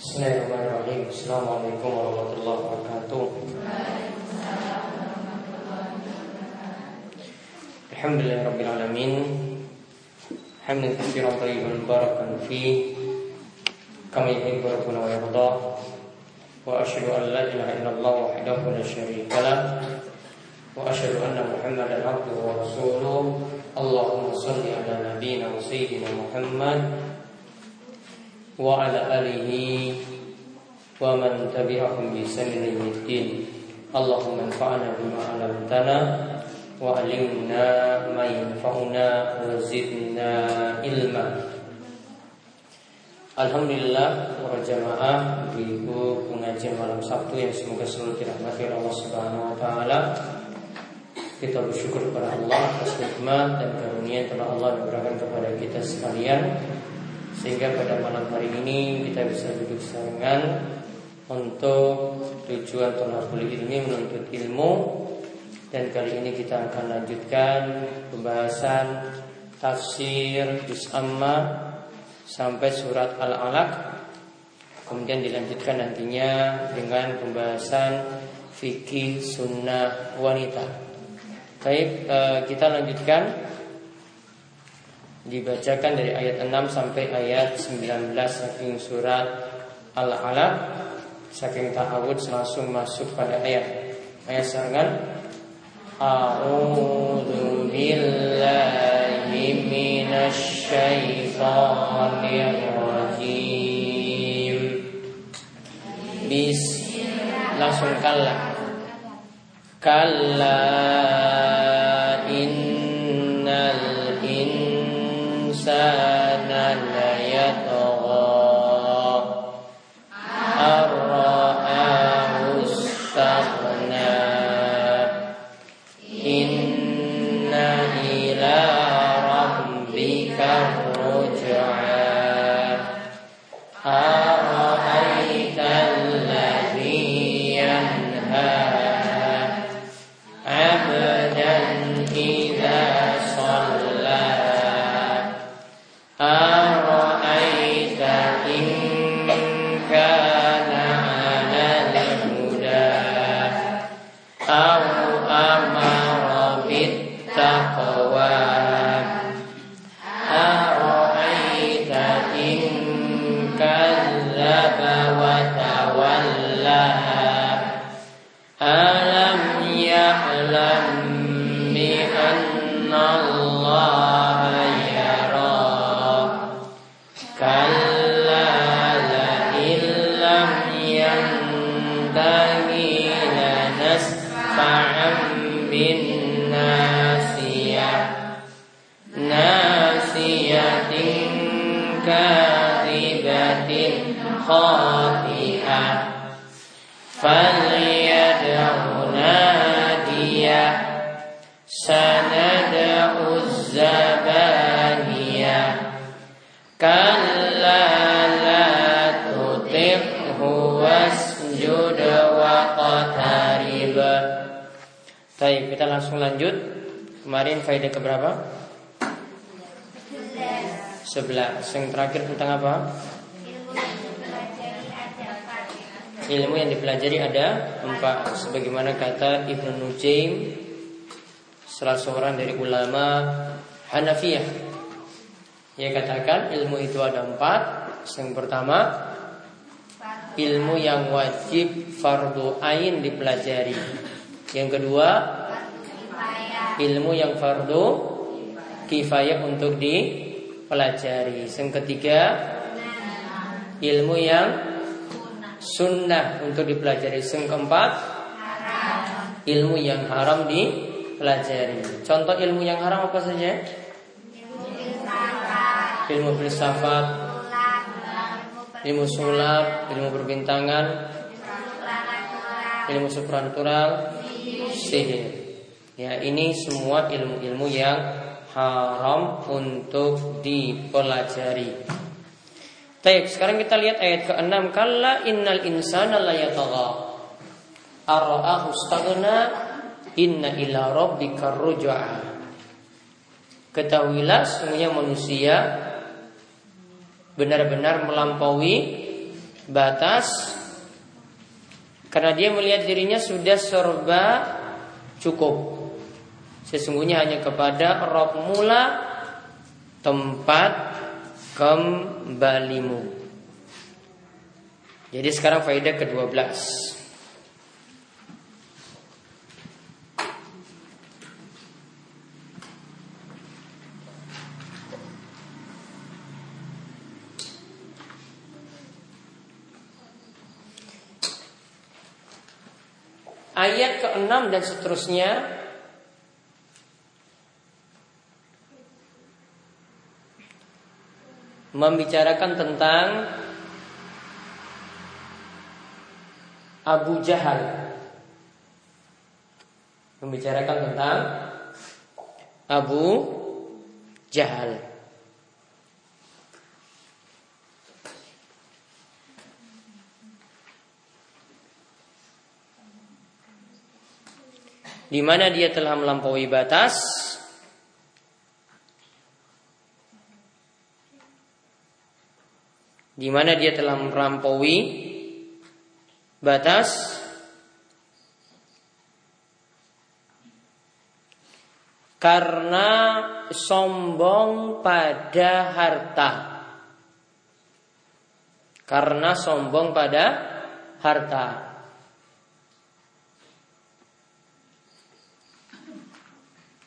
بسم الله الرحمن الرحيم السلام عليكم ورحمة الله وبركاته الحمد لله رب العالمين حمدا كثيرا طيبا مباركا فيه كما يحب ربنا ويرضى وأشهد أن لا إله إلا الله وحده لا شريك له وأشهد أن محمدا عبده ورسوله اللهم صل على نبينا وسيدنا محمد wa man tabi'ahum bi ihsan Allahumma anfa'na bima 'allamtana wa 'allimna ma yanfa'una wa zidna ilma. Alhamdulillah para jamaah di pengajian malam Sabtu yang semoga selalu dirahmati Allah Subhanahu wa taala. Kita bersyukur kepada Allah atas nikmat dan karunia yang telah Allah berikan kepada kita sekalian sehingga pada malam hari ini kita bisa duduk sarangan untuk tujuan tolakul ilmi menuntut ilmu. Dan kali ini kita akan lanjutkan pembahasan tafsir juz sampai surat al-alaq. Kemudian dilanjutkan nantinya dengan pembahasan fikih sunnah wanita. Baik eh, kita lanjutkan dibacakan dari ayat 6 sampai ayat 19 saking surat Al-Alaq saking ta'awud langsung masuk pada ayat. Ayat serangan A'udzu billahi minasy rajim. Bis langsung kalla kalla faedah keberapa? 11 Yang terakhir tentang apa? Ilmu yang dipelajari ada empat. Sebagaimana kata Ibnu Nujaim Salah seorang dari ulama Hanafiyah. Ia katakan ilmu itu ada empat. Yang pertama Ilmu yang wajib fardu ain dipelajari Yang kedua ilmu yang fardu kifayah untuk dipelajari. Yang ketiga, ilmu yang sunnah untuk dipelajari. Yang keempat, ilmu yang haram dipelajari. Contoh ilmu yang haram apa saja? Ilmu filsafat, ilmu sulap, ilmu perbintangan, ilmu supranatural, sihir. Ya, ini semua ilmu-ilmu yang haram untuk dipelajari. Baik, sekarang kita lihat ayat ke-6. Kalla innal insana la yatagha. Ara'ahu inna ila rabbika ruj'a. Ketahuilah semuanya manusia benar-benar melampaui batas karena dia melihat dirinya sudah serba cukup. Sesungguhnya hanya kepada Rob mula tempat kembalimu. Jadi sekarang faedah ke-12. Ke-6 dan seterusnya membicarakan tentang Abu Jahal membicarakan tentang Abu Jahal. Di mana dia telah melampaui batas di mana dia telah melampaui batas karena sombong pada harta. Karena sombong pada harta.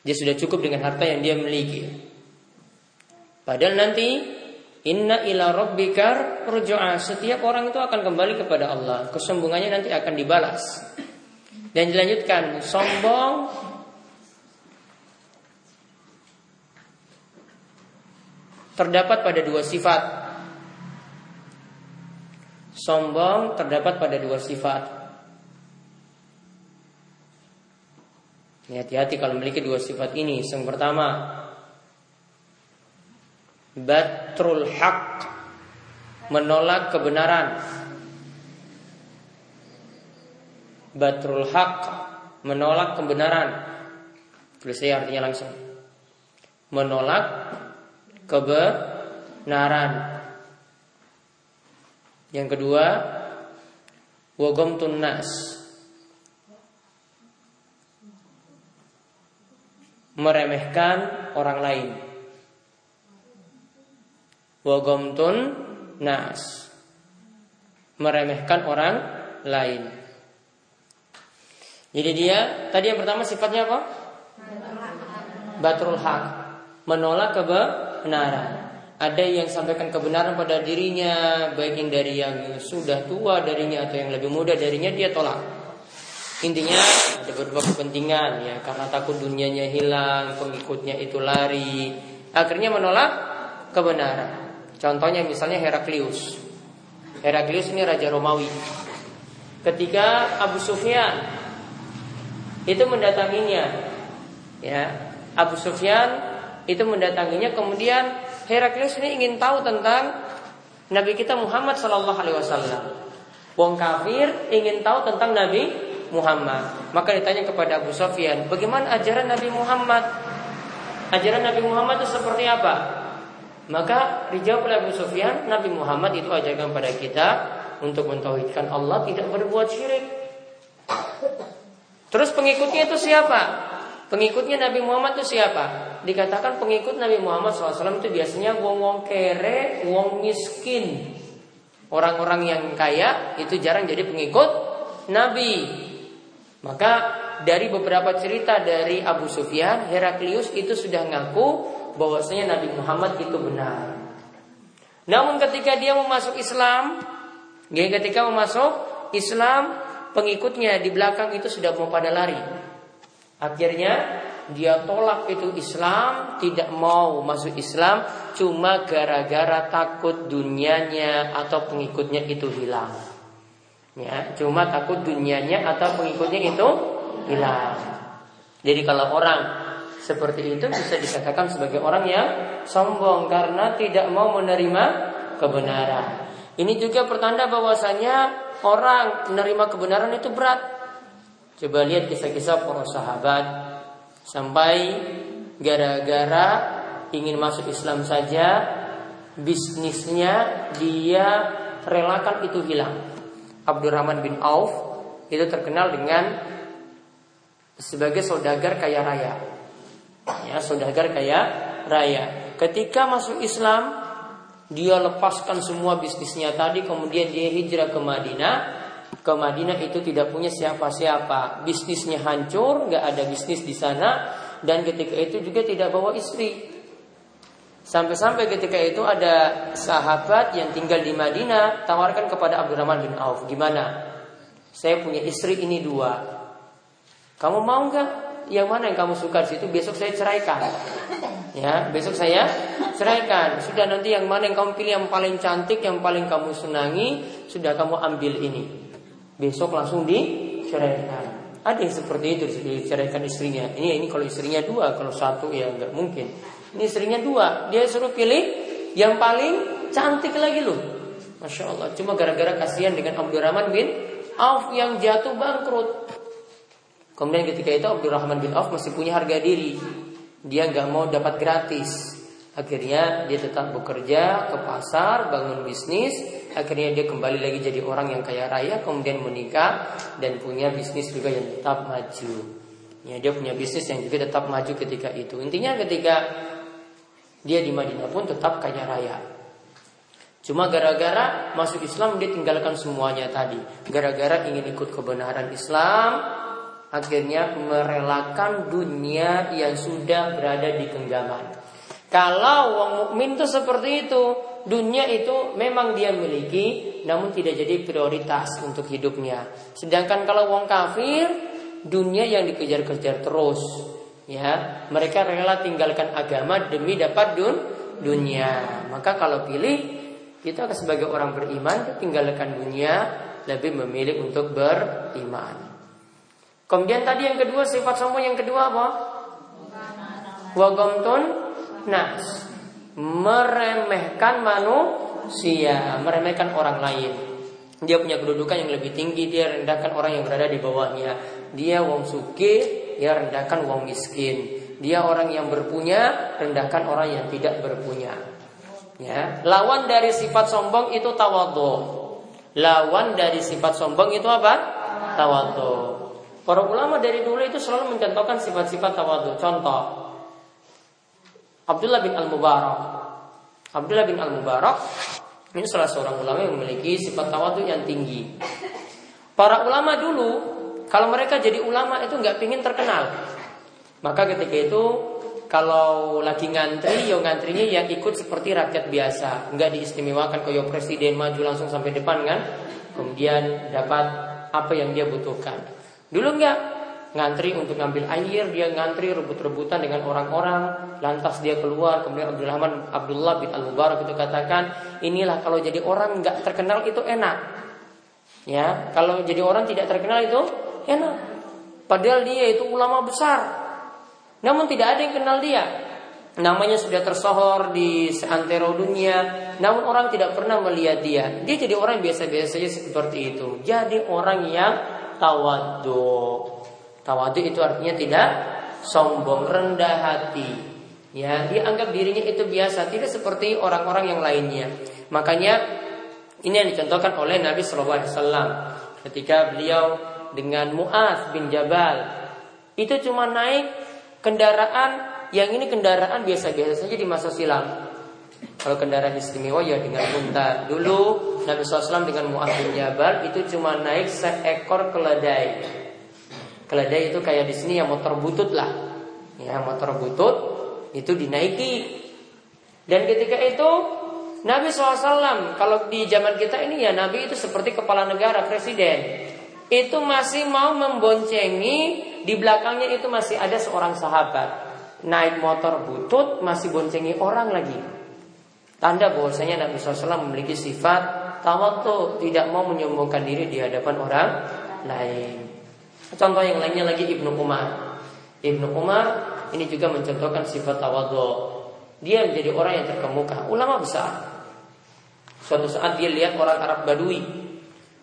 Dia sudah cukup dengan harta yang dia miliki. Padahal nanti Inna ila rabbika rujua. Setiap orang itu akan kembali kepada Allah. Kesombongannya nanti akan dibalas. Dan dilanjutkan, sombong terdapat pada dua sifat. Sombong terdapat pada dua sifat. Hati-hati kalau memiliki dua sifat ini. Yang pertama, batrul haq menolak kebenaran. Batrul haq menolak kebenaran. Tulis saya artinya langsung. Menolak kebenaran. Yang kedua wagom tunas meremehkan orang lain Wagomtun nas meremehkan orang lain. Jadi dia tadi yang pertama sifatnya apa? Batrul hak menolak kebenaran. Ada yang sampaikan kebenaran pada dirinya, baik yang dari yang sudah tua darinya atau yang lebih muda darinya dia tolak. Intinya ada beberapa kepentingan ya karena takut dunianya hilang, pengikutnya itu lari, akhirnya menolak kebenaran. Contohnya misalnya Heraklius. Heraklius ini raja Romawi. Ketika Abu Sufyan itu mendatanginya, ya Abu Sufyan itu mendatanginya, kemudian Heraklius ini ingin tahu tentang Nabi kita Muhammad Shallallahu Alaihi Wasallam. Wong kafir ingin tahu tentang Nabi Muhammad. Maka ditanya kepada Abu Sufyan, bagaimana ajaran Nabi Muhammad? Ajaran Nabi Muhammad itu seperti apa? Maka dijawab oleh Abu Sufyan, Nabi Muhammad itu ajarkan pada kita untuk mentauhidkan Allah tidak berbuat syirik. Terus pengikutnya itu siapa? Pengikutnya Nabi Muhammad itu siapa? Dikatakan pengikut Nabi Muhammad SAW itu biasanya wong-wong kere, wong miskin. Orang-orang yang kaya itu jarang jadi pengikut Nabi. Maka dari beberapa cerita dari Abu Sufyan, Heraklius itu sudah ngaku bahwasanya Nabi Muhammad itu benar. Namun ketika dia memasuk Islam, ya ketika memasuk Islam, pengikutnya di belakang itu sudah mau pada lari. Akhirnya dia tolak itu Islam, tidak mau masuk Islam cuma gara-gara takut dunianya atau pengikutnya itu hilang. Ya, cuma takut dunianya atau pengikutnya itu hilang. Jadi kalau orang seperti itu bisa dikatakan sebagai orang yang sombong karena tidak mau menerima kebenaran. Ini juga pertanda bahwasanya orang menerima kebenaran itu berat. Coba lihat kisah-kisah para sahabat sampai gara-gara ingin masuk Islam saja bisnisnya dia relakan itu hilang. Abdurrahman bin Auf itu terkenal dengan sebagai saudagar kaya raya. Ya, saudagar kaya raya. Ketika masuk Islam, dia lepaskan semua bisnisnya tadi, kemudian dia hijrah ke Madinah. Ke Madinah itu tidak punya siapa-siapa, bisnisnya hancur, nggak ada bisnis di sana, dan ketika itu juga tidak bawa istri. Sampai-sampai ketika itu ada sahabat yang tinggal di Madinah tawarkan kepada Abdurrahman bin Auf, gimana? Saya punya istri ini dua. Kamu mau nggak? Yang mana yang kamu suka di situ? Besok saya ceraikan. Ya, besok saya ceraikan. Sudah nanti yang mana yang kamu pilih yang paling cantik, yang paling kamu senangi, sudah kamu ambil ini. Besok langsung diceraikan. Ada yang seperti itu diceraikan istrinya. Ini ini kalau istrinya dua, kalau satu ya nggak mungkin. Ini istrinya dua, dia suruh pilih yang paling cantik lagi loh. Masya Allah, cuma gara-gara kasihan dengan Abdurrahman bin Auf yang jatuh bangkrut. Kemudian ketika itu Abdurrahman bin Auf masih punya harga diri. Dia nggak mau dapat gratis. Akhirnya dia tetap bekerja ke pasar, bangun bisnis. Akhirnya dia kembali lagi jadi orang yang kaya raya, kemudian menikah dan punya bisnis juga yang tetap maju. Ya, dia punya bisnis yang juga tetap maju ketika itu. Intinya ketika dia di Madinah pun tetap kaya raya. Cuma gara-gara masuk Islam dia tinggalkan semuanya tadi. Gara-gara ingin ikut kebenaran Islam, akhirnya merelakan dunia yang sudah berada di genggaman. Kalau wong mukmin itu seperti itu, dunia itu memang dia miliki, namun tidak jadi prioritas untuk hidupnya. Sedangkan kalau wong kafir, dunia yang dikejar-kejar terus, ya mereka rela tinggalkan agama demi dapat dun dunia. Maka kalau pilih kita sebagai orang beriman tinggalkan dunia lebih memilih untuk beriman. Kemudian tadi yang kedua sifat sombong yang kedua apa? Wagomtun nas. Meremehkan manusia meremehkan orang lain. Dia punya kedudukan yang lebih tinggi dia rendahkan orang yang berada di bawahnya. Dia wong suke ya rendahkan uang miskin. Dia orang yang berpunya, rendahkan orang yang tidak berpunya. Ya, lawan dari sifat sombong itu tawadhu. Lawan dari sifat sombong itu apa? Tawadhu. Para ulama dari dulu itu selalu mencontohkan sifat-sifat tawadhu. Contoh Abdullah bin Al-Mubarak. Abdullah bin Al-Mubarak ini salah seorang ulama yang memiliki sifat tawadhu yang tinggi. Para ulama dulu kalau mereka jadi ulama itu nggak pingin terkenal. Maka ketika itu kalau lagi ngantri, yo ngantrinya yang ikut seperti rakyat biasa, nggak diistimewakan kayak presiden maju langsung sampai depan kan, kemudian dapat apa yang dia butuhkan. Dulu nggak ngantri untuk ngambil air, dia ngantri rebut-rebutan dengan orang-orang, lantas dia keluar, kemudian Abdul Rahman Abdullah bin Al Mubarak itu katakan, inilah kalau jadi orang nggak terkenal itu enak. Ya, kalau jadi orang tidak terkenal itu enak. Padahal dia itu ulama besar. Namun tidak ada yang kenal dia. Namanya sudah tersohor di seantero dunia, namun orang tidak pernah melihat dia. Dia jadi orang biasa-biasa saja seperti itu. Jadi orang yang tawadu. Tawadu itu artinya tidak sombong, rendah hati. Ya, dia anggap dirinya itu biasa, tidak seperti orang-orang yang lainnya. Makanya ini yang dicontohkan oleh Nabi Shallallahu Alaihi Wasallam ketika beliau dengan Muaz bin Jabal. Itu cuma naik kendaraan yang ini kendaraan biasa-biasa saja di masa silam. Kalau kendaraan istimewa ya dengan unta. Dulu Nabi SAW dengan Muaz bin Jabal itu cuma naik seekor keledai. Keledai itu kayak di sini yang motor butut lah. Ya, motor butut itu dinaiki. Dan ketika itu Nabi SAW kalau di zaman kita ini ya Nabi itu seperti kepala negara presiden itu masih mau memboncengi di belakangnya itu masih ada seorang sahabat. Naik motor butut masih boncengi orang lagi. Tanda bahwasanya Nabi SAW memiliki sifat tawatu tidak mau menyombongkan diri di hadapan orang lain. Contoh yang lainnya lagi Ibnu Umar. Ibnu Umar ini juga mencontohkan sifat tawadu dia menjadi orang yang terkemuka ulama besar. Suatu saat dia lihat orang Arab Badui.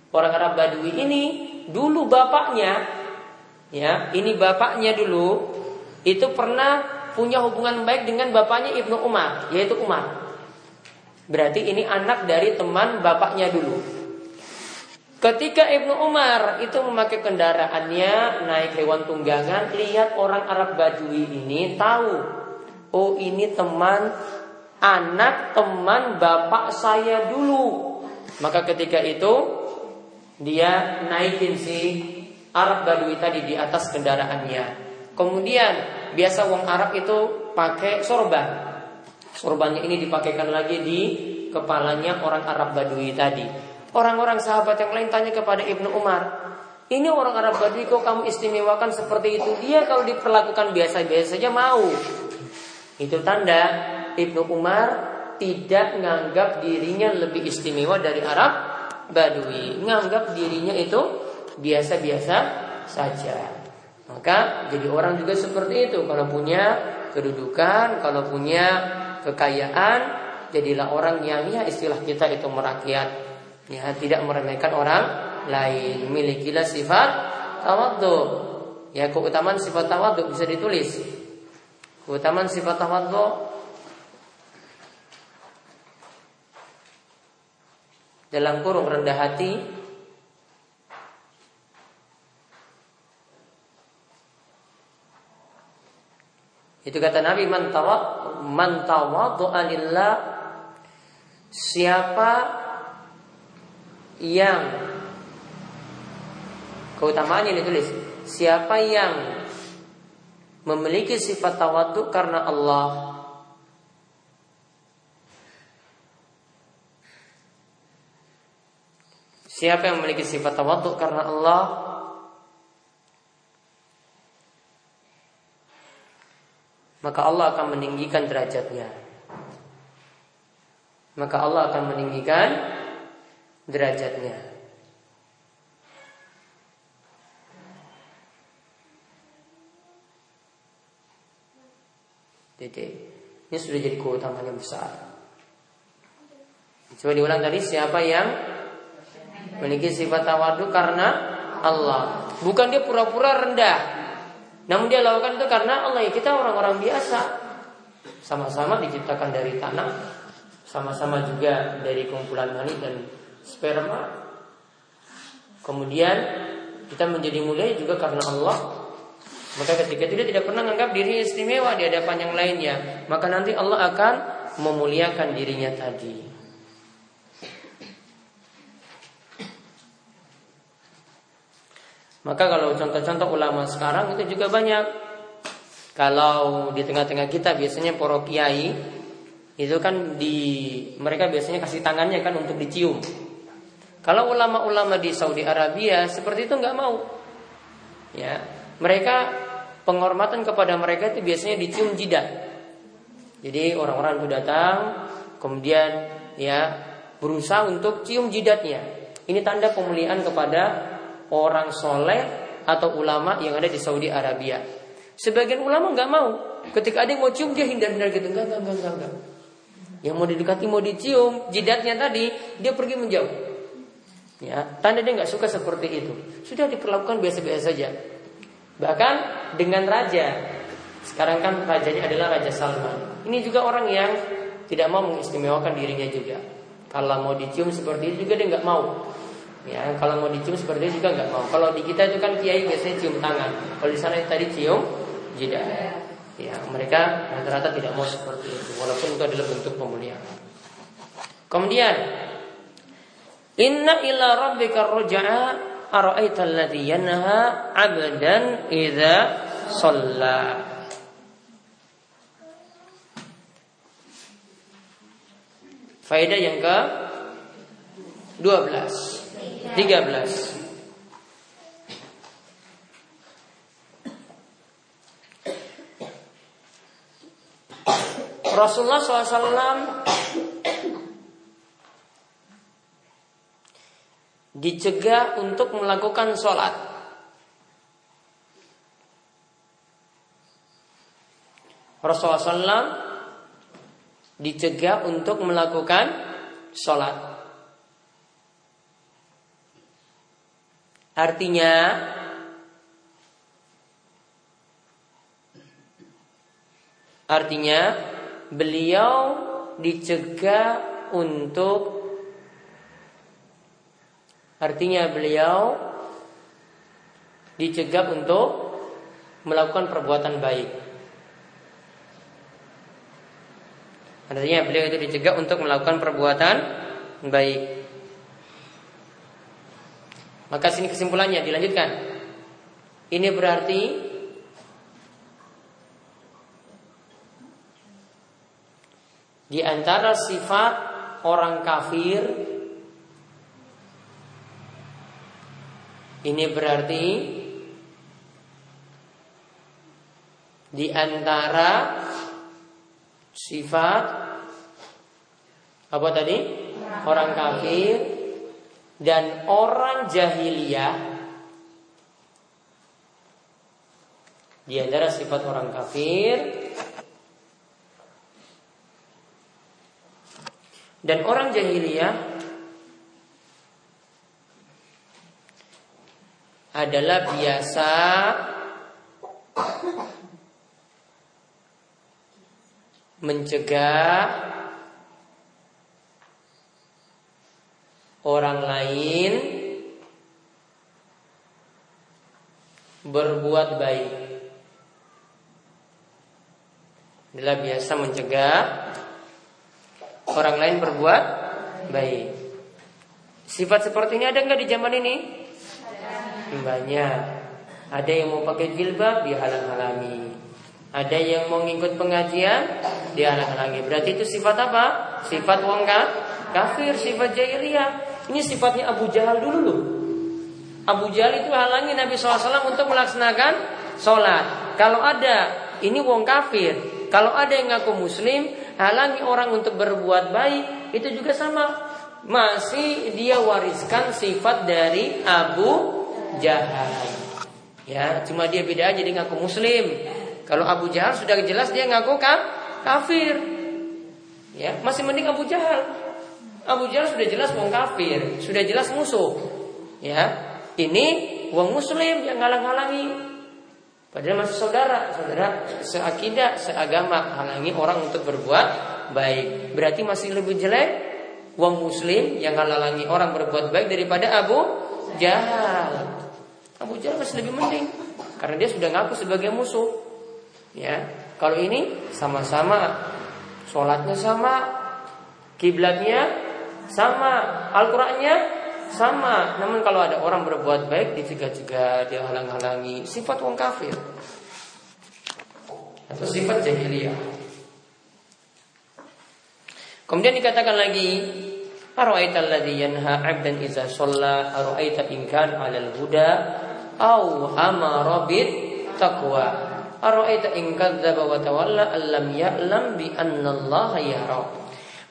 Orang Arab Badui ini dulu bapaknya ya ini bapaknya dulu itu pernah punya hubungan baik dengan bapaknya Ibnu Umar yaitu Umar Berarti ini anak dari teman bapaknya dulu. Ketika Ibnu Umar itu memakai kendaraannya naik hewan tunggangan, lihat orang Arab Badui ini tahu, oh ini teman anak teman bapak saya dulu. Maka ketika itu dia naikin si Arab Badui tadi di atas kendaraannya. Kemudian biasa wong Arab itu pakai sorban. Sorbannya ini dipakaikan lagi di kepalanya orang Arab Badui tadi. Orang-orang sahabat yang lain tanya kepada Ibnu Umar, ini orang Arab Badui kok kamu istimewakan seperti itu? Dia kalau diperlakukan biasa-biasa saja mau. Itu tanda Ibnu Umar tidak menganggap dirinya lebih istimewa dari Arab Badui. Menganggap dirinya itu biasa-biasa saja. Maka jadi orang juga seperti itu. Kalau punya kedudukan, kalau punya kekayaan, jadilah orang yang ya istilah kita itu merakyat, ya tidak meremehkan orang lain. Milikilah sifat tawadhu. Ya keutamaan sifat tawadhu bisa ditulis. Keutamaan sifat tawadhu dalam kurung rendah hati. Itu kata Nabi man man alillah siapa yang keutamaannya ditulis siapa yang memiliki sifat tawadhu karena Allah Siapa yang memiliki sifat tawadhu karena Allah maka Allah akan meninggikan derajatnya. Maka Allah akan meninggikan derajatnya. Titik. Ini sudah jadi keutamaan yang besar. Coba diulang tadi siapa yang memiliki sifat tawadu karena Allah. Bukan dia pura-pura rendah. Namun dia lakukan itu karena Allah ya kita orang-orang biasa. Sama-sama diciptakan dari tanah, sama-sama juga dari kumpulan mani dan sperma. Kemudian kita menjadi mulia juga karena Allah. Maka ketika itu dia tidak pernah menganggap diri istimewa di hadapan yang lainnya, maka nanti Allah akan memuliakan dirinya tadi. Maka kalau contoh-contoh ulama sekarang itu juga banyak. Kalau di tengah-tengah kita biasanya poro kiai itu kan di mereka biasanya kasih tangannya kan untuk dicium. Kalau ulama-ulama di Saudi Arabia seperti itu nggak mau. Ya, mereka penghormatan kepada mereka itu biasanya dicium jidat. Jadi orang-orang itu datang, kemudian ya berusaha untuk cium jidatnya. Ini tanda pemuliaan kepada orang soleh atau ulama yang ada di Saudi Arabia. Sebagian ulama nggak mau. Ketika ada yang mau cium dia hindar-hindar gitu. Enggak, enggak, enggak, enggak. Yang mau didekati mau dicium, jidatnya tadi dia pergi menjauh. Ya, tanda dia nggak suka seperti itu. Sudah diperlakukan biasa-biasa saja. Bahkan dengan raja. Sekarang kan rajanya adalah Raja Salman. Ini juga orang yang tidak mau mengistimewakan dirinya juga. Kalau mau dicium seperti itu juga dia nggak mau. Ya, kalau mau dicium seperti itu juga nggak mau. Kalau di kita itu kan kiai biasanya cium tangan. Kalau di sana tadi cium jidat. Ya, mereka rata-rata tidak mau seperti itu, walaupun itu adalah bentuk pemuliaan. Kemudian, Inna ila rabbika rujaa ara'aita alladhi yanha 'abdan idza shalla. Faedah yang ke 12 13 Rasulullah SAW dicegah untuk melakukan sholat. Rasulullah SAW dicegah untuk melakukan sholat. Artinya Artinya beliau dicegah untuk artinya beliau dicegah untuk melakukan perbuatan baik. Artinya beliau itu dicegah untuk melakukan perbuatan baik. Maka sini kesimpulannya dilanjutkan. Ini berarti di antara sifat orang kafir ini berarti di antara sifat apa tadi? Orang kafir dan orang jahiliyah di antara sifat orang kafir dan orang jahiliyah adalah biasa mencegah orang lain berbuat baik. Adalah biasa mencegah orang lain berbuat baik. Sifat seperti ini ada nggak di zaman ini? Banyak. Ada yang mau pakai jilbab dihalang-halangi. Ada yang mau ngikut pengajian dihalang-halangi. Berarti itu sifat apa? Sifat wong kafir, sifat jahiliyah. Ini sifatnya Abu Jahal dulu loh. Abu Jahal itu halangi Nabi SAW untuk melaksanakan sholat. Kalau ada ini wong kafir, kalau ada yang ngaku muslim, halangi orang untuk berbuat baik, itu juga sama. Masih dia wariskan sifat dari Abu Jahal. Ya, cuma dia beda aja dia ngaku muslim. Kalau Abu Jahal sudah jelas dia ngaku kafir. Ya, masih mending Abu Jahal. Abu Jahal sudah jelas wong kafir, sudah jelas musuh. Ya, ini wong muslim yang ngalang-halangi. Padahal masih saudara, saudara seakidah, seagama, halangi orang untuk berbuat baik. Berarti masih lebih jelek wong muslim yang ngalangi orang berbuat baik daripada Abu Jahal. Abu Jahal masih lebih mending karena dia sudah ngaku sebagai musuh. Ya, kalau ini sama-sama sholatnya sama, kiblatnya sama, Al-Qur'annya sama. Namun kalau ada orang berbuat baik dicegah-cegah, dia halang-halangi, sifat wong kafir. Atau sifat jahiliyah. Kemudian dikatakan lagi, Ara'aita alladhi yanha 'abdan idza shalla ara'aita in kana 'alal huda aw amara bit taqwa Ara'aita in kadzdzaba wa tawalla allam ya'lam bi annallaha yara.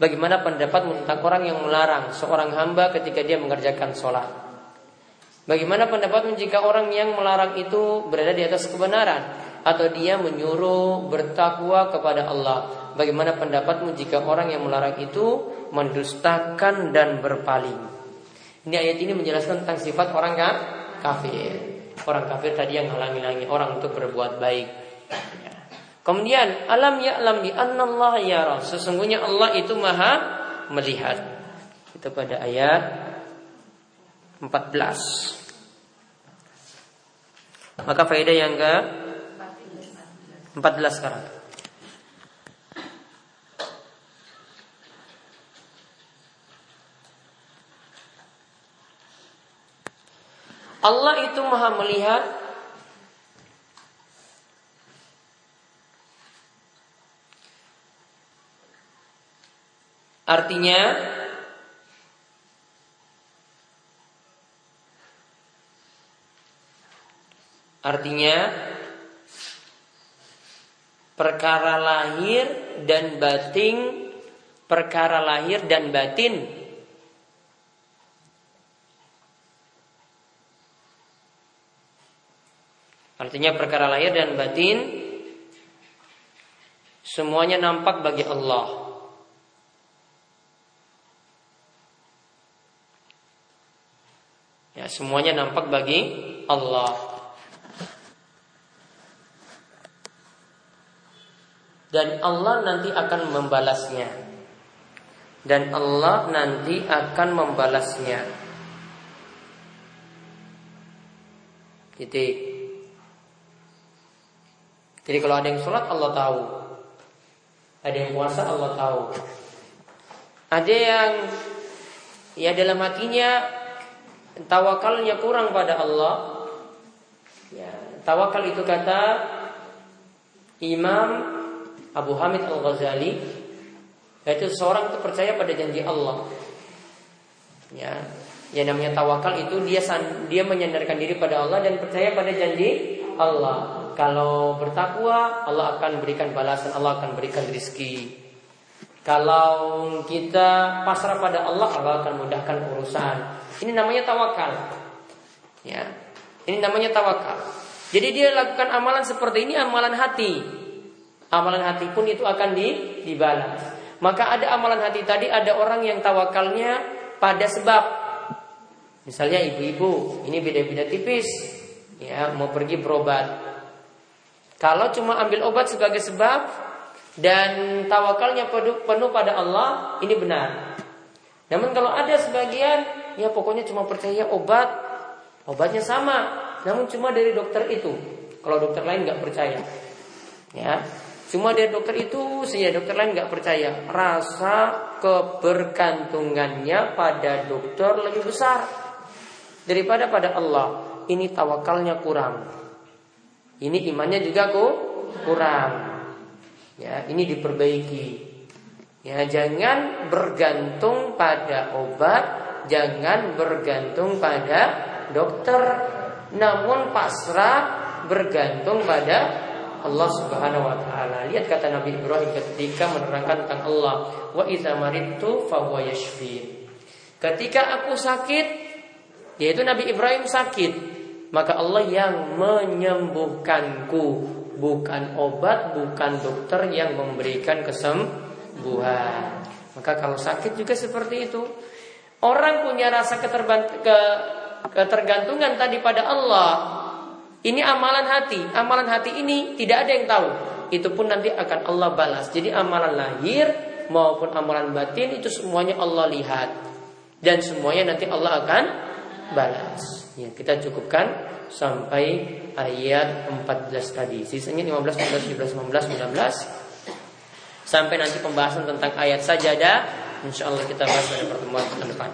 Bagaimana pendapat tentang orang yang melarang seorang hamba ketika dia mengerjakan sholat? Bagaimana pendapatmu jika orang yang melarang itu berada di atas kebenaran atau dia menyuruh bertakwa kepada Allah? Bagaimana pendapatmu jika orang yang melarang itu mendustakan dan berpaling? Ini ayat ini menjelaskan tentang sifat orang kafir. Orang kafir tadi yang halangi-halangi orang untuk berbuat baik. Ya. Kemudian alam ya alam bi Allah yara. Sesungguhnya Allah itu maha melihat. Kita pada ayat 14. Maka faedah yang ke 14 sekarang. Allah itu maha melihat Artinya Artinya perkara lahir dan batin perkara lahir dan batin Artinya perkara lahir dan batin semuanya nampak bagi Allah. Ya, semuanya nampak bagi Allah. Dan Allah nanti akan membalasnya. dan Allah nanti akan membalasnya. Titik. Jadi kalau ada yang sholat Allah tahu, ada yang puasa Allah tahu, ada yang ya dalam hatinya tawakalnya kurang pada Allah. Ya, tawakal itu kata Imam Abu Hamid Al Ghazali yaitu seorang itu percaya pada janji Allah. Ya, yang namanya tawakal itu dia dia menyandarkan diri pada Allah dan percaya pada janji Allah. Kalau bertakwa, Allah akan berikan balasan, Allah akan berikan rizki. Kalau kita pasrah pada Allah, Allah akan mudahkan urusan. Ini namanya tawakal. Ya, ini namanya tawakal. Jadi dia lakukan amalan seperti ini amalan hati. Amalan hati pun itu akan dibalas. Maka ada amalan hati tadi ada orang yang tawakalnya pada sebab. Misalnya ibu-ibu, ini beda-beda tipis. Ya, mau pergi berobat. Kalau cuma ambil obat sebagai sebab dan tawakalnya penuh pada Allah, ini benar. Namun kalau ada sebagian, ya pokoknya cuma percaya obat, obatnya sama, namun cuma dari dokter itu. Kalau dokter lain nggak percaya, ya Cuma dia dokter itu saja dokter lain nggak percaya. Rasa kebergantungannya pada dokter lebih besar daripada pada Allah. Ini tawakalnya kurang. Ini imannya juga kok kurang. Ya, ini diperbaiki. Ya, jangan bergantung pada obat, jangan bergantung pada dokter, namun pasrah bergantung pada Allah Subhanahu wa taala. Lihat kata Nabi Ibrahim ketika menerangkan tentang Allah, wa idza maridtu fahuwa yashfin. Ketika aku sakit, yaitu Nabi Ibrahim sakit, maka Allah yang menyembuhkanku, bukan obat, bukan dokter yang memberikan kesembuhan. Maka kalau sakit juga seperti itu. Orang punya rasa ketergantungan tadi pada Allah, ini amalan hati. Amalan hati ini tidak ada yang tahu. Itu pun nanti akan Allah balas. Jadi amalan lahir maupun amalan batin itu semuanya Allah lihat. Dan semuanya nanti Allah akan balas. Ya, kita cukupkan sampai ayat 14 tadi. Sisanya 15, 16, 17, 18, 19. Sampai nanti pembahasan tentang ayat sajadah. Insya Allah kita bahas pada pertemuan depan.